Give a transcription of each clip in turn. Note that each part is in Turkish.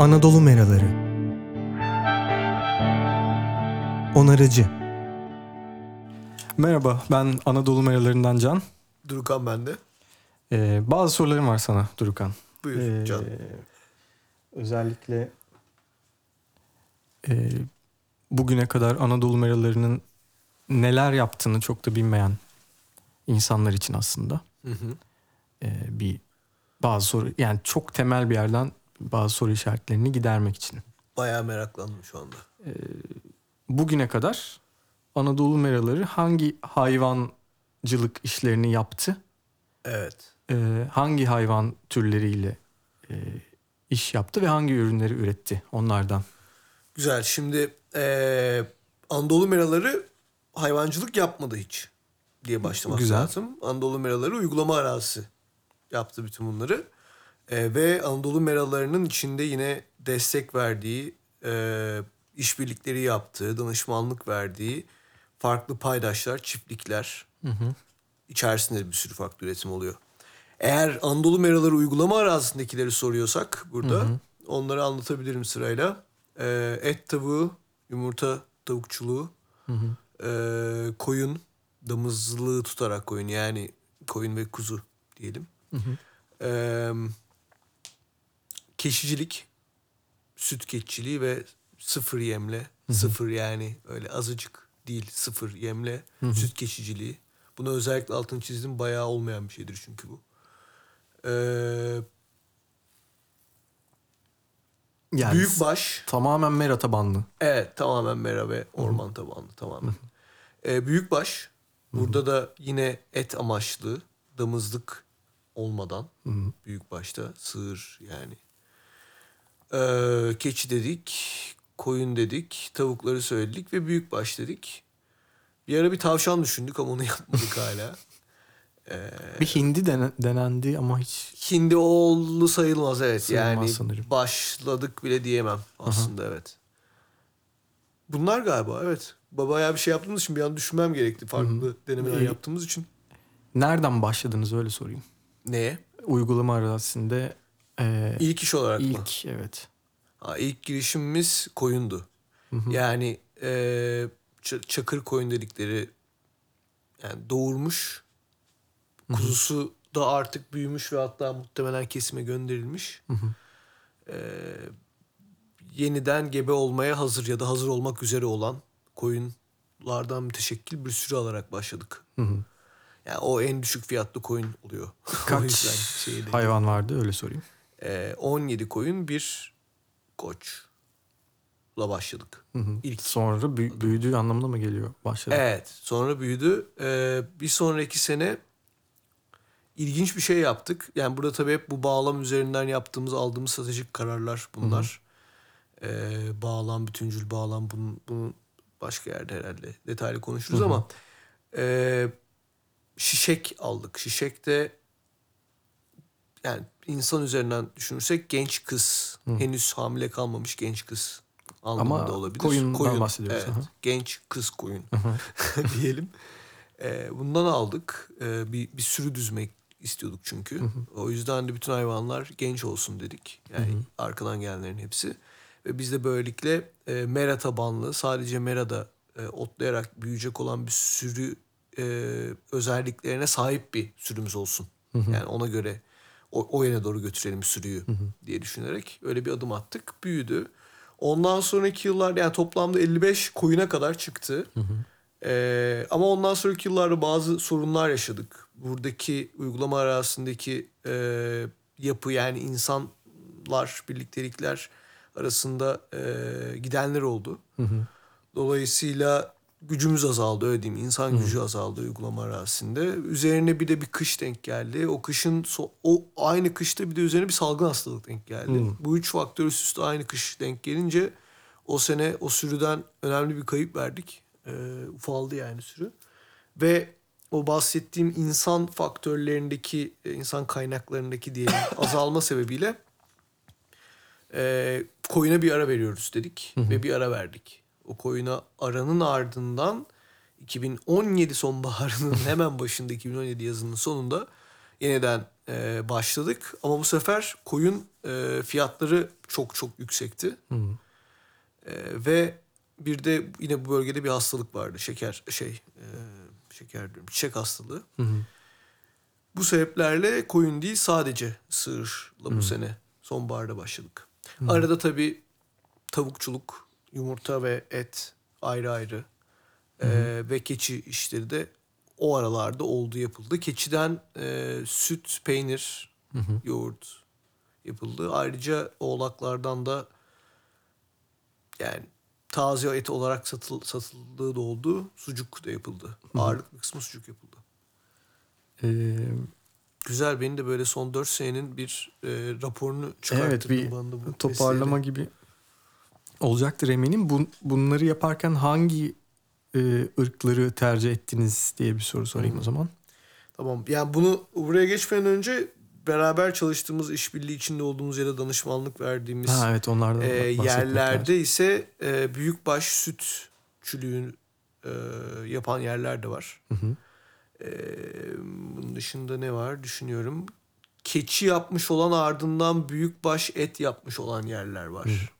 Anadolu Meraları Onarıcı Merhaba, ben Anadolu Meralarından Can. Durukan bende. Ee, bazı sorularım var sana Durukan. Buyur Ee, Can. Özellikle e, bugüne kadar Anadolu Meralarının neler yaptığını çok da bilmeyen insanlar için aslında Hı hı. e, bir bazı soru yani çok temel bir yerden bazı soru işaretlerini gidermek için. Bayağı meraklandım şu anda. Bugüne kadar Anadolu Meraları hangi hayvancılık işlerini yaptı? Evet. e, hangi hayvan türleriyle e, iş yaptı ve hangi ürünleri üretti onlardan? Güzel. Şimdi eee Anadolu meraları hayvancılık yapmadı hiç diye başlamak Güzel. lazım. Anadolu meraları uygulama arazisi yaptı bütün bunları. Eee, ve Anadolu meralarının içinde yine destek verdiği, eee işbirlikleri yaptığı, danışmanlık verdiği farklı paydaşlar, çiftlikler içerisinde bir sürü farklı üretim oluyor. Eğer Anadolu meraları uygulama arazisindekileri soruyorsak burada onları anlatabilirim sırayla. Ee, et tavuğu, yumurta tavukçuluğu, ee, koyun, damızlığı tutarak koyun yani koyun ve kuzu diyelim. Ee, keşicilik, süt keçiciliği ve sıfır yemle, sıfır yani öyle azıcık değil sıfır yemle süt keçiciliği. Bunu özellikle altını çizdim bayağı olmayan bir şeydir çünkü bu. Ee, Yani büyükbaş, tamamen mera tabanlı. evet tamamen mera ve orman tabanlı tamamen. Ee, büyükbaş, burada da yine et amaçlı, damızlık olmadan büyükbaşta sığır yani. Ee, keçi dedik, koyun dedik, tavukları söyledik ve büyükbaş dedik. Bir ara bir tavşan düşündük ama onu yapmadık hala. Bir hindi dene- denendi ama hiç Hindi oğlu sayılmaz evet. Sayılmaz yani sanırım. başladık bile diyemem aslında evet. Bunlar galiba evet. Bayağı bir şey yaptığımız için bir an düşünmem gerekti. Farklı denemeler İyi. yaptığımız için. nereden başladınız öyle sorayım. Neye? Uygulama arazisinde e, İlk iş olarak mı? ilk evet. Ha, ilk girişimimiz koyundu. Yani e, çakır koyun dedikleri yani doğurmuş kuzusu da artık büyümüş ve hatta muhtemelen kesime gönderilmiş. E, yeniden gebe olmaya hazır ya da hazır olmak üzere olan koyunlardan müteşekkil bir sürü alarak başladık. Yani o en düşük fiyatlı koyun oluyor. Kaç hayvan vardı öyle sorayım. Ee, 17 koyun bir koçla başladık. İlk. Sonra büy- büyüdüğü anlamına mı geliyor başladı? Evet sonra büyüdü. Ee, bir sonraki sene ilginç bir şey yaptık. Yani burada tabii hep bu bağlam üzerinden yaptığımız aldığımız stratejik kararlar bunlar. Ee, bağlam, bütüncül bağlam bunun, bunun başka yerde herhalde detaylı konuşuruz ama e, şişek aldık. Şişek de yani insan üzerinden düşünürsek genç kız, henüz hamile kalmamış genç kız anlamında Ama olabilir. koyundan bahsediyoruz, Evet, genç kız koyun diyelim. Ee, bundan aldık. Ee, bir, bir sürü düzmek istiyorduk çünkü. O yüzden de bütün hayvanlar genç olsun dedik. Yani arkadan gelenlerin hepsi. Ve biz de böylelikle e, mera tabanlı sadece merada e, otlayarak büyüyecek olan bir sürü e, özelliklerine sahip bir sürümüz olsun. Yani ona göre o, o yöne doğru götürelim sürüyü diye düşünerek öyle bir adım attık. Büyüdü. Ondan sonraki yıllar yani toplamda 55 koyuna kadar çıktı. Ee, ama ondan sonraki yıllarda bazı sorunlar yaşadık. Buradaki uygulama arasındaki e, yapı yani insanlar, birliktelikler arasında e, gidenler oldu. Dolayısıyla gücümüz azaldı öyle diyeyim. İnsan gücü azaldı uygulama arasında. Üzerine bir de bir kış denk geldi. O kışın so- o aynı kışta bir de üzerine bir salgın hastalık denk geldi. Bu üç faktör üst üste aynı kış denk gelince o sene o sürüden önemli bir kayıp verdik. Ee, ufaldı yani sürü. Ve o bahsettiğim insan faktörlerindeki, e, insan kaynaklarındaki diyelim azalma sebebiyle e, koyuna bir ara veriyoruz dedik ve bir ara verdik. O koyuna aranın ardından 2017 sonbaharının hemen başında 2017 yazının sonunda yeniden e, başladık. Ama bu sefer koyun e, fiyatları çok çok yüksekti. Hı. E, ve bir de yine bu bölgede bir hastalık vardı. Şeker şey e, şeker diyorum çiçek hastalığı. Hı hı. Bu sebeplerle koyun değil sadece sığırla bu sene sonbaharda başladık. Arada tabii tavukçuluk, yumurta ve et ayrı ayrı Ee, ve keçi işleri de o aralarda oldu yapıldı. Keçiden e, süt, peynir, yoğurt yapıldı. Ayrıca oğlaklardan da yani taze et olarak satıl, satıldığı da oldu. Sucuk da yapıldı. Ağırlıklı kısmı sucuk yapıldı. Ee, Güzel benim de böyle son 4 senenin bir e, raporunu evet çıkarttırdın bir toparlama vesileyle. gibi olacaktır eminim. Bu, bunları yaparken hangi e, ırkları tercih ettiniz diye bir soru sorayım o zaman. Tamam yani bunu buraya geçmeden önce beraber çalıştığımız işbirliği içinde olduğumuz ya da danışmanlık verdiğimiz Ha evet onlardan e, lazım. yerlerde ise e, büyükbaş sütçülüğün e, yapan yerler de var. Hı hı. E, bunun dışında ne var düşünüyorum. Keçi yapmış olan ardından büyükbaş et yapmış olan yerler var.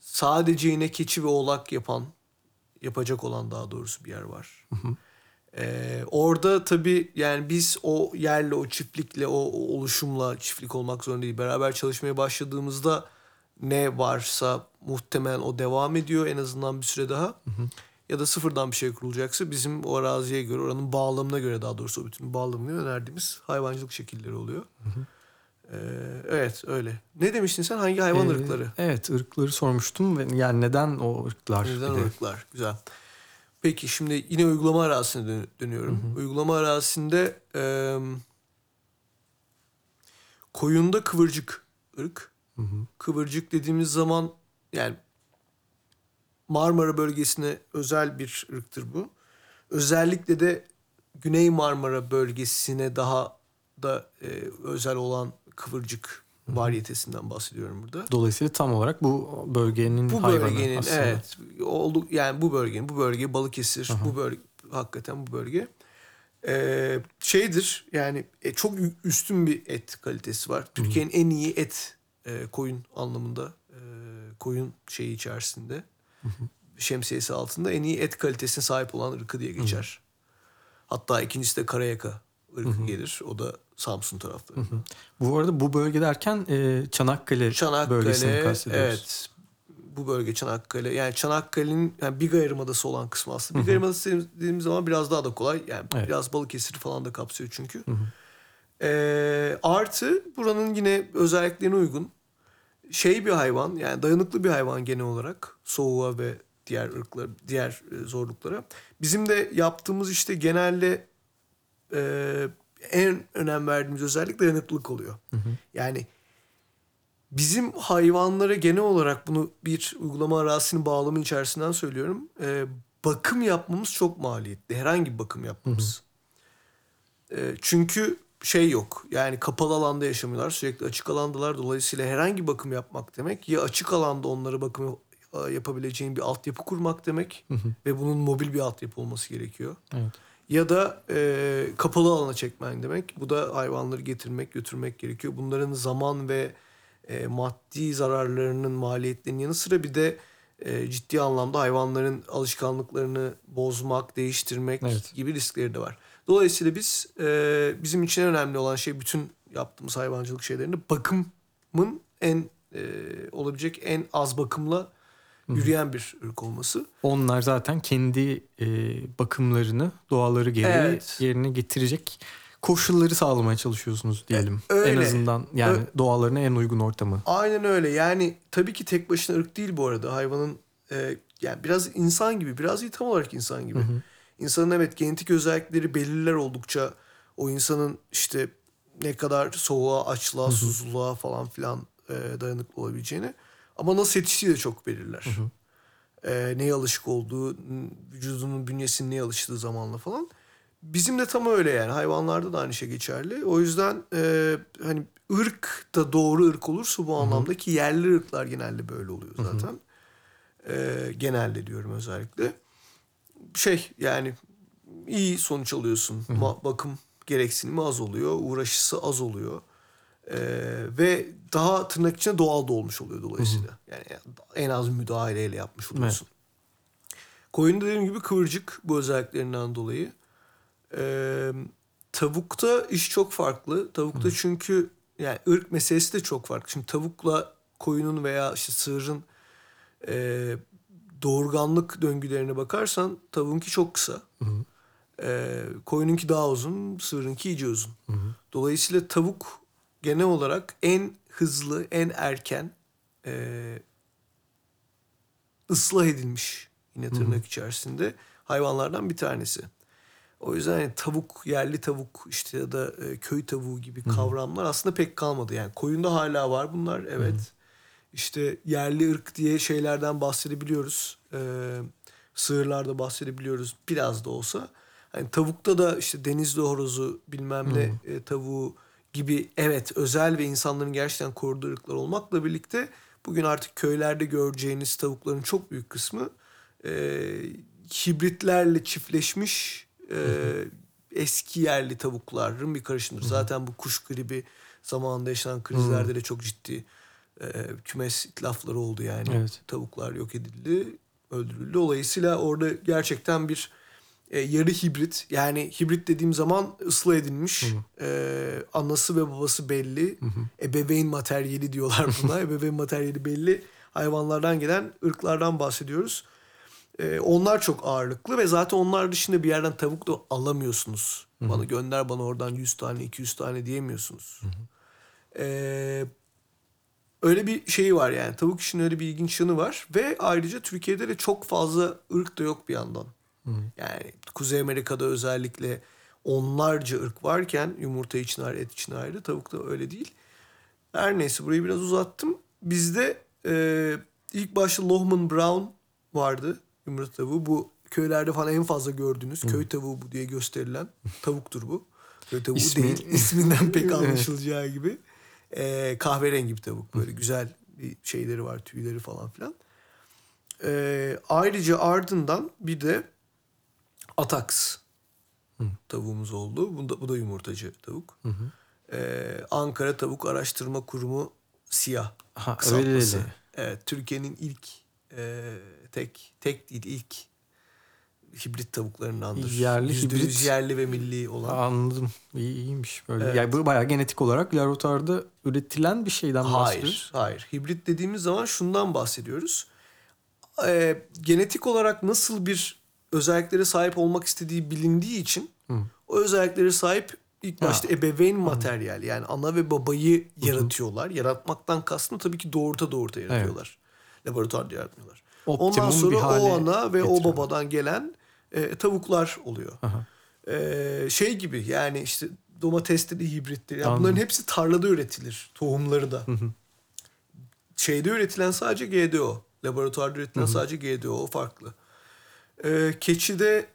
Sadece yine keçi ve oğlak yapan, yapacak olan daha doğrusu bir yer var. Ee, orada tabii yani biz o yerle, o çiftlikle, o, o oluşumla çiftlik olmak zorunda değil. Beraber çalışmaya başladığımızda ne varsa muhtemelen o devam ediyor en azından bir süre daha. Ya da sıfırdan bir şey kurulacaksa bizim o araziye göre, oranın bağlamına göre daha doğrusu o bütün bağlamını önerdiğimiz hayvancılık şekilleri oluyor. Ee, evet öyle. Ne demiştin sen? Hangi hayvan Ee, ırkları? Evet ırkları sormuştum yani neden o ırklar? Neden de? ırklar? Güzel. Peki şimdi yine uygulama arazisine dön- dönüyorum. Uygulama arazisinde e, koyunda kıvırcık ırk. Kıvırcık dediğimiz zaman yani Marmara bölgesine özel bir ırktır bu. Özellikle de Güney Marmara bölgesine daha da e, özel olan kıvırcık varyetesinden bahsediyorum burada. Dolayısıyla tam olarak bu bölgenin Bu hayvanı bölgenin aslında. evet oldu yani bu bölgenin bu bölge Balıkesir bu bölge hakikaten bu bölge Ee, şeydir yani e, çok üstün bir et kalitesi var. Türkiye'nin en iyi et e, koyun anlamında e, koyun şeyi içerisinde şemsiyesi altında en iyi et kalitesine sahip olan ırkı diye geçer. Hatta ikincisi de Karayaka ırkı gelir. O da Samsun taraflarında. Bu arada bu bölge derken e, Çanakkale, bölgesini Çanakkale kastediyoruz. evet bu bölge Çanakkale yani Çanakkale'nin yani Biga Yarımadası olan kısmı aslında. Biga Yarımadası dediğimiz zaman biraz daha da kolay yani Evet. biraz Balıkesir falan da kapsıyor çünkü. Ee, artı buranın yine özelliklerine uygun şey bir hayvan yani dayanıklı bir hayvan genel olarak soğuğa ve diğer ırklar diğer e, zorluklara. Bizim de yaptığımız işte genelde e, en önem verdiğimiz özellik dayanıklılık oluyor. Yani bizim hayvanlara genel olarak bunu bir uygulama arazisinin bağlamı içerisinden söylüyorum. e, bakım yapmamız çok maliyetli. Herhangi bir bakım yapmamız. E, çünkü şey yok. Yani kapalı alanda yaşamıyorlar. Sürekli açık alandalar. Dolayısıyla herhangi bakım yapmak demek ya açık alanda onlara bakım e, yapabileceğin bir altyapı kurmak demek ve bunun mobil bir altyapı olması gerekiyor. Evet. Ya da e, kapalı alana çekmen demek. Bu da hayvanları getirmek, götürmek gerekiyor. Bunların zaman ve e, maddi zararlarının maliyetlerinin yanı sıra bir de e, ciddi anlamda hayvanların alışkanlıklarını bozmak, değiştirmek Evet. gibi riskleri de var. Dolayısıyla biz e, bizim için önemli olan şey bütün yaptığımız hayvancılık şeylerinde bakımın en e, olabilecek en az bakımla yürüyen bir ırk olması. Onlar zaten kendi e, bakımlarını doğaları gereği Evet. yerine getirecek koşulları sağlamaya çalışıyorsunuz diyelim. E, öyle. En azından yani Ö- doğalarına en uygun ortamı. Aynen öyle. Yani tabii ki tek başına ırk değil bu arada. Hayvanın e, yani biraz insan gibi, biraz değil tam olarak insan gibi. İnsanın evet genetik özellikleri belirler oldukça o insanın işte ne kadar soğuğa, açlığa, susuzluğa falan filan e, dayanıklı olabileceğini. Ama nasıl yetiştiği de çok belirler. E, neye alışık olduğu, vücudunun bünyesinin neye alıştığı zamanla falan. Bizim de tam öyle yani. Hayvanlarda da aynı şey geçerli. O yüzden e, hani ırk da doğru ırk olursa bu anlamda ki yerli ırklar genelde böyle oluyor zaten. E, genelde diyorum özellikle. Şey yani iyi sonuç alıyorsun. Ma- bakım gereksinimi az oluyor. Uğraşısı az oluyor. Ee, ve daha tırnak içinde doğal da olmuş oluyor dolayısıyla. Yani en az müdahaleyle yapmış oluyorsun. Koyunda dediğim gibi kıvırcık bu özelliklerinden dolayı. Ee, tavukta iş çok farklı. Tavukta çünkü yani ırk meselesi de çok farklı. Şimdi tavukla koyunun veya işte sığırın e, doğurganlık döngülerine bakarsan tavuğunki çok kısa. E, koyununki daha uzun, sığırınki iyice uzun. Dolayısıyla tavuk genel olarak en hızlı, en erken e, ıslah edilmiş yine tırnak içerisinde hayvanlardan bir tanesi. O yüzden yani tavuk, yerli tavuk işte ya da e, köy tavuğu gibi kavramlar aslında pek kalmadı. Yani koyunda hala var bunlar evet. İşte yerli ırk diye şeylerden bahsedebiliyoruz. Ee, sığırlarda bahsedebiliyoruz biraz da olsa. Hani tavukta da işte denizli horozu bilmem ne e, tavuğu gibi evet özel ve insanların gerçekten koruduğu ırklar olmakla birlikte bugün artık köylerde göreceğiniz tavukların çok büyük kısmı e, hibritlerle çiftleşmiş e, eski yerli tavukların bir karışımıdır. Zaten bu kuş gribi zamanında yaşanan krizlerde de çok ciddi e, kümes itlafları oldu yani. Evet. Tavuklar yok edildi, öldürüldü. Dolayısıyla orada gerçekten bir e, yarı hibrit. Yani hibrit dediğim zaman ıslah edilmiş. E, anası ve babası belli. Ebeveyn materyali diyorlar buna. Ebeveyn materyali belli. Hayvanlardan gelen ırklardan bahsediyoruz. E, onlar çok ağırlıklı ve zaten onlar dışında bir yerden tavuk da alamıyorsunuz. Bana gönder bana oradan 100 tane 200 tane diyemiyorsunuz. E, öyle bir şeyi var yani. Tavuk işinin öyle bir ilginç yanı var ve ayrıca Türkiye'de de çok fazla ırk da yok bir yandan. Yani Kuzey Amerika'da özellikle onlarca ırk varken yumurta için ayrı, et için ayrı. Tavukta öyle değil. Her neyse burayı biraz uzattım. Bizde e, ilk başta Lohman Brown vardı yumurta tavuğu. Bu köylerde falan en fazla gördüğünüz köy tavuğu bu diye gösterilen tavuktur bu. Köy tavuğu İsmi- değil. İsminden pek anlaşılacağı gibi. E, kahverengi bir tavuk. Böyle güzel bir şeyleri var tüyleri falan filan. E, ayrıca ardından bir de Atax tavuğumuz oldu. Bu da, bu da yumurtacı tavuk. Ee, Ankara Tavuk Araştırma Kurumu SİHA Ha, kısaltması. öyle. Evet, Türkiye'nin ilk e, tek tek değil ilk hibrit tavuklarındandır. Yerli Yüzde yüz hibrit. yerli ve milli olan. Anladım. İyi, iyiymiş böyle. Evet. Yani bu bayağı genetik olarak laboratuvarda üretilen bir şeyden bahsediyoruz. Hayır, hayır. Hibrit dediğimiz zaman şundan bahsediyoruz. Ee, genetik olarak nasıl bir özelliklere sahip olmak istediği bilindiği için o özelliklere sahip ilk Ha. başta ebeveyn materyal yani ana ve babayı yaratıyorlar. Yaratmaktan kastım tabii ki doğurta doğurta yaratıyorlar. Laboratuvarda yaratmıyorlar. Ondan Optimum sonra bir hale o ana ve o getiriyorlar. babadan gelen e, tavuklar oluyor. Aha. Ee, şey gibi yani işte domatesleri hibritleri. Yani bunların hepsi tarlada üretilir. Tohumları da. Şeyde üretilen sadece GDO. Laboratuvarda üretilen sadece GDO. O farklı. Ee, keçide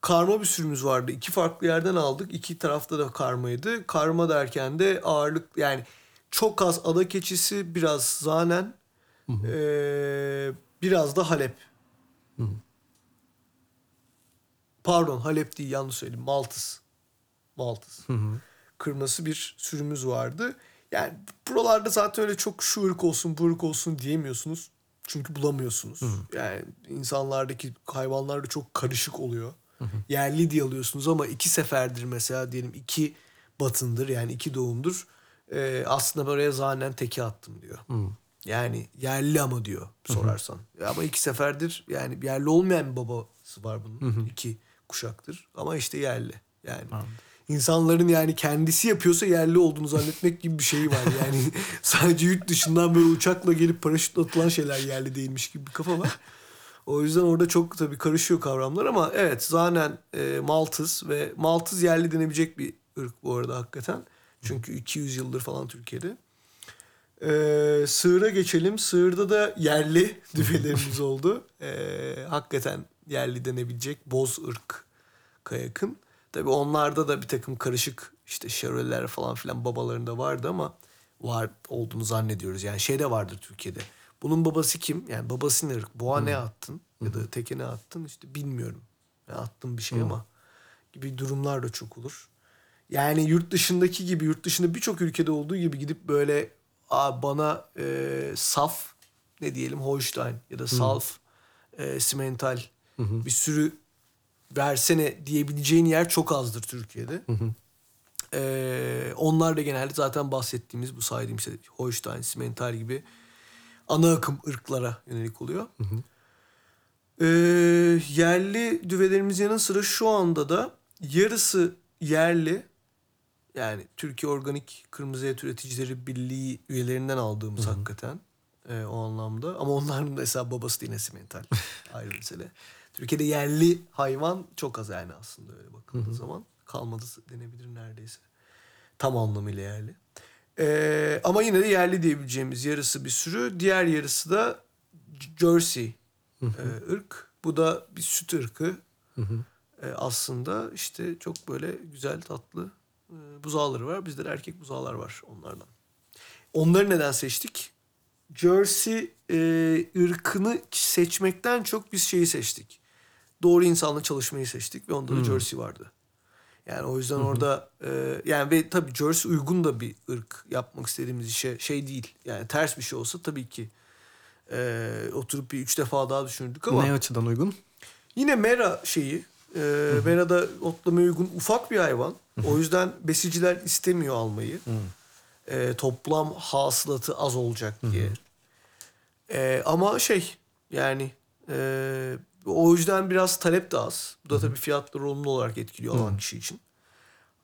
karma bir sürümüz vardı. İki farklı yerden aldık. İki tarafta da karmaydı. Karma derken de ağırlık yani çok az ada keçisi biraz zanen ee, biraz da Halep. Pardon Halep değil yanlış söyledim. Maltız. Maltız. Kırması bir sürümüz vardı. Yani buralarda zaten öyle çok şu ırk olsun bu ırk olsun diyemiyorsunuz. Çünkü bulamıyorsunuz. Yani insanlardaki hayvanlar da çok karışık oluyor. Yerli diye alıyorsunuz ama iki seferdir mesela diyelim iki batındır yani iki doğumdur. Ee, aslında oraya zanen teki attım diyor. Yani yerli ama diyor sorarsan. Ama iki seferdir yani yerli olmayan bir babası var bunun. İki kuşaktır ama işte yerli. Yani insanların yani kendisi yapıyorsa yerli olduğunu zannetmek gibi bir şey var. Yani sadece yurt dışından böyle uçakla gelip paraşütle atılan şeyler yerli değilmiş gibi bir kafa var. O yüzden orada çok tabii karışıyor kavramlar ama evet zanen e, Maltız ve Maltız yerli denebilecek bir ırk bu arada hakikaten. Çünkü 200 yıldır falan Türkiye'de. Ee, sığıra geçelim. Sığırda da yerli düvelerimiz oldu. Ee, hakikaten yerli denebilecek boz ırk yakın. Tabii onlarda da bir takım karışık işte şeroleler falan filan babalarında vardı ama var olduğunu zannediyoruz. Yani şey de vardır Türkiye'de. Bunun babası kim? Yani babası ne ırk? Boğa ne attın? Ya da teke ne attın? İşte bilmiyorum. Ya attım bir şey ama gibi durumlar da çok olur. Yani yurt dışındaki gibi, yurt dışında birçok ülkede olduğu gibi gidip böyle Aa, bana e, saf ne diyelim Holstein ya da Salf, e, Simental bir sürü versene diyebileceğin yer çok azdır Türkiye'de. E, onlar da genelde zaten bahsettiğimiz bu saydığım işte Holstein, Simental gibi ana akım ırklara yönelik oluyor. E, yerli düvelerimiz yanı sıra şu anda da yarısı yerli yani Türkiye Organik Kırmızı Et Üreticileri Birliği üyelerinden aldığımız hakikaten e, o anlamda. Ama onların da mesela babası da yine simental ayrı mesele. Türkiye'de yerli hayvan çok az yani aslında öyle bakıldığı zaman. Kalmadı denebilir neredeyse. Tam anlamıyla yerli. E, ama yine de yerli diyebileceğimiz yarısı bir sürü. Diğer yarısı da Jersey e, ırk. Bu da bir süt ırkı. E, aslında işte çok böyle güzel tatlı e, buzağları var. Bizde de erkek buzağlar var onlardan. Onları neden seçtik? Jersey e, ırkını seçmekten çok biz şeyi seçtik. Doğru insanla çalışmayı seçtik ve onda da Jersey vardı. Yani o yüzden orada e, yani ve tabii Jersey uygun da bir ırk yapmak istediğimiz işe şey değil. Yani ters bir şey olsa tabii ki e, oturup bir üç defa daha düşünürdük ama. Ne açıdan uygun? Yine mera şeyi. E, merada otlamaya uygun ufak bir hayvan. O yüzden besiciler istemiyor almayı. E, toplam hasılatı az olacak diye. E, ama şey yani e, o yüzden biraz talep de az. Bu da tabii fiyatları olumlu olarak etkiliyor alan kişi için.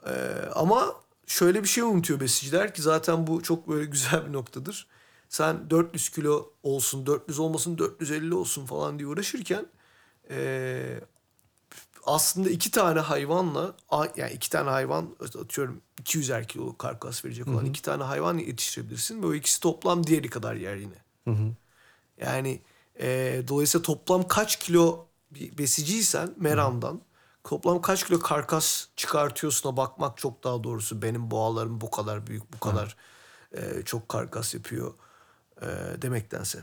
E, ama şöyle bir şey unutuyor besiciler ki zaten bu çok böyle güzel bir noktadır. Sen 400 kilo olsun, 400 olmasın, 450 olsun falan diye uğraşırken e, aslında iki tane hayvanla yani iki tane hayvan atıyorum 200'er kilo karkas verecek olan iki tane hayvan yetiştirebilirsin ve o ikisi toplam diğeri kadar yer yine. Yani e, dolayısıyla toplam kaç kilo bir besiciysen meramdan toplam kaç kilo karkas çıkartıyorsuna bakmak çok daha doğrusu. Benim boğalarım bu kadar büyük, bu kadar e, çok karkas yapıyor e, demektense.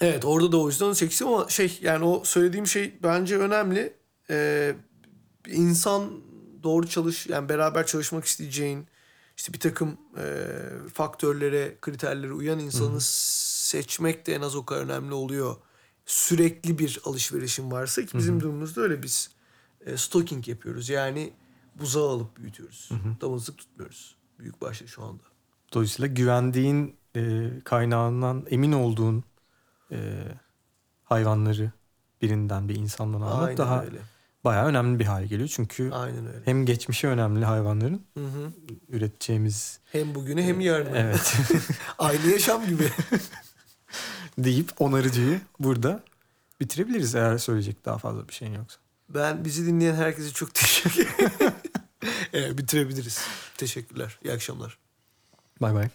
Evet orada da o yüzden onu ama şey yani o söylediğim şey bence önemli. Bir insan doğru çalış yani beraber çalışmak isteyeceğin işte bir takım e, faktörlere, kriterlere uyan insanı seçmek de en az o kadar önemli oluyor. Sürekli bir alışverişin varsa ki bizim durumumuzda öyle biz e, stocking yapıyoruz. Yani buzağı alıp büyütüyoruz. Damızlık tutmuyoruz. Büyük başta şu anda. Dolayısıyla güvendiğin e, kaynağından emin olduğun e, hayvanları birinden bir insandan almak Aynen daha öyle. Bayağı önemli bir hale geliyor. Çünkü Aynen öyle. hem geçmişi önemli hayvanların Hı hı. üreteceğimiz Hem bugünü hem yarını. evet Aynı yaşam gibi. deyip onarıcıyı burada bitirebiliriz eğer söyleyecek daha fazla bir şeyin yoksa. Ben bizi dinleyen herkese çok teşekkür ederim. evet, bitirebiliriz. Teşekkürler. İyi akşamlar. Bay bay.